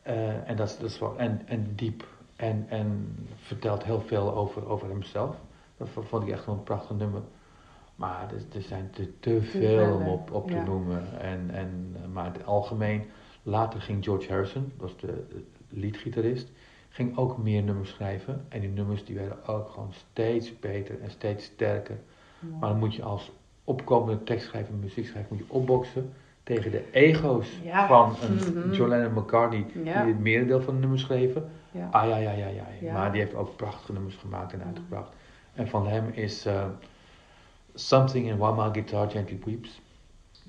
eh, en dat is, dat is wel, en, en diep en, en vertelt heel veel over, over hemzelf. Dat vond ik echt wel een prachtig nummer. Maar er, er zijn te, te veel om op, op te ja. noemen. En, en, eh, maar in het algemeen, later ging George Harrison, dat was de leadgitarist, ging ook meer nummers schrijven. En die nummers die werden ook gewoon steeds beter en steeds sterker. Maar dan moet je als opkomende tekstschrijver en muziekschrijver moet je opboksen tegen de ego's Ja. van een Mhm. John Lennon en McCartney Ja. die het merendeel van de nummers schreven. Ja. Ah ja, ja, ja, ja. Maar die heeft ook prachtige nummers gemaakt en Ja. uitgebracht. En van hem is eh, Something in While My Guitar Gently Weeps.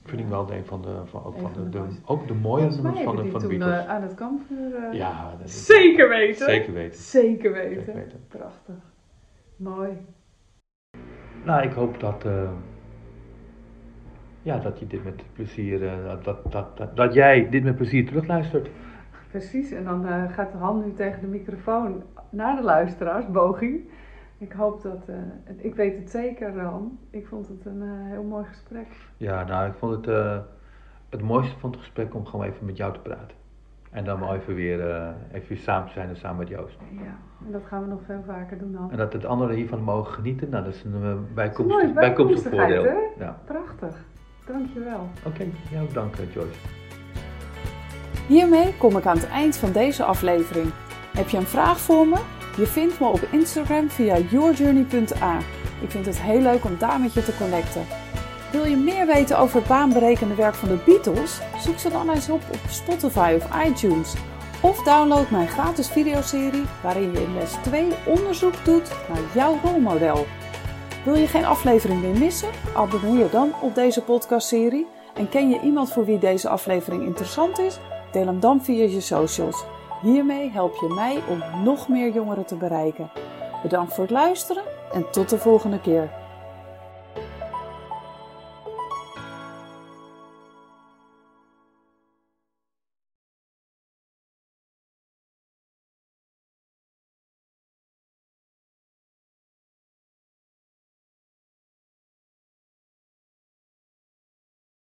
Vind ik wel een van de, van, ook, van de, ook de mooie nummers van de, van Beatles. eh, aan het kampvuur... eh, ja, dat is, Zeker weten. Zeker weten. Zeker weten. Zeker weten. Prachtig. Mooi. Nou, ik hoop dat, eh, ja, dat je dit met plezier, eh, dat, dat, dat, jij dit met plezier terugluistert. Precies, en dan eh, gaat de hand nu tegen de microfoon naar de luisteraars, boging. Ik hoop dat, ik weet het zeker, Han. Ik vond het een heel mooi gesprek. Ja, nou, ik vond het het mooiste van het gesprek om gewoon even met jou te praten. En dan maar even weer, eh, even samen te zijn en samen met Joost. Ja, en dat gaan we nog veel vaker doen, Han. En dat het anderen hiervan mogen genieten, nou, dat is een uh, mooi, bijkomstig, voordeel. hè? Ja. Prachtig. Dankjewel. Oké, jou ook dank, eh, Joyce. Hiermee kom ik aan het eind van deze aflevering. Heb je een vraag voor me? Je vindt me op Instagram via yourjourney.a. Ik vind het heel leuk om daar met je te connecten. Wil je meer weten over het baanberekende werk van de Beatles? Zoek ze dan eens op op Spotify of iTunes. Of download mijn gratis videoserie waarin je in les 2 onderzoek doet naar jouw rolmodel. Wil je geen aflevering meer missen? Abonneer je dan op deze podcastserie. En ken je iemand voor wie deze aflevering interessant is? Deel hem dan via je socials. Hiermee help je mij om nog meer jongeren te bereiken. Bedankt voor het luisteren en tot de volgende keer.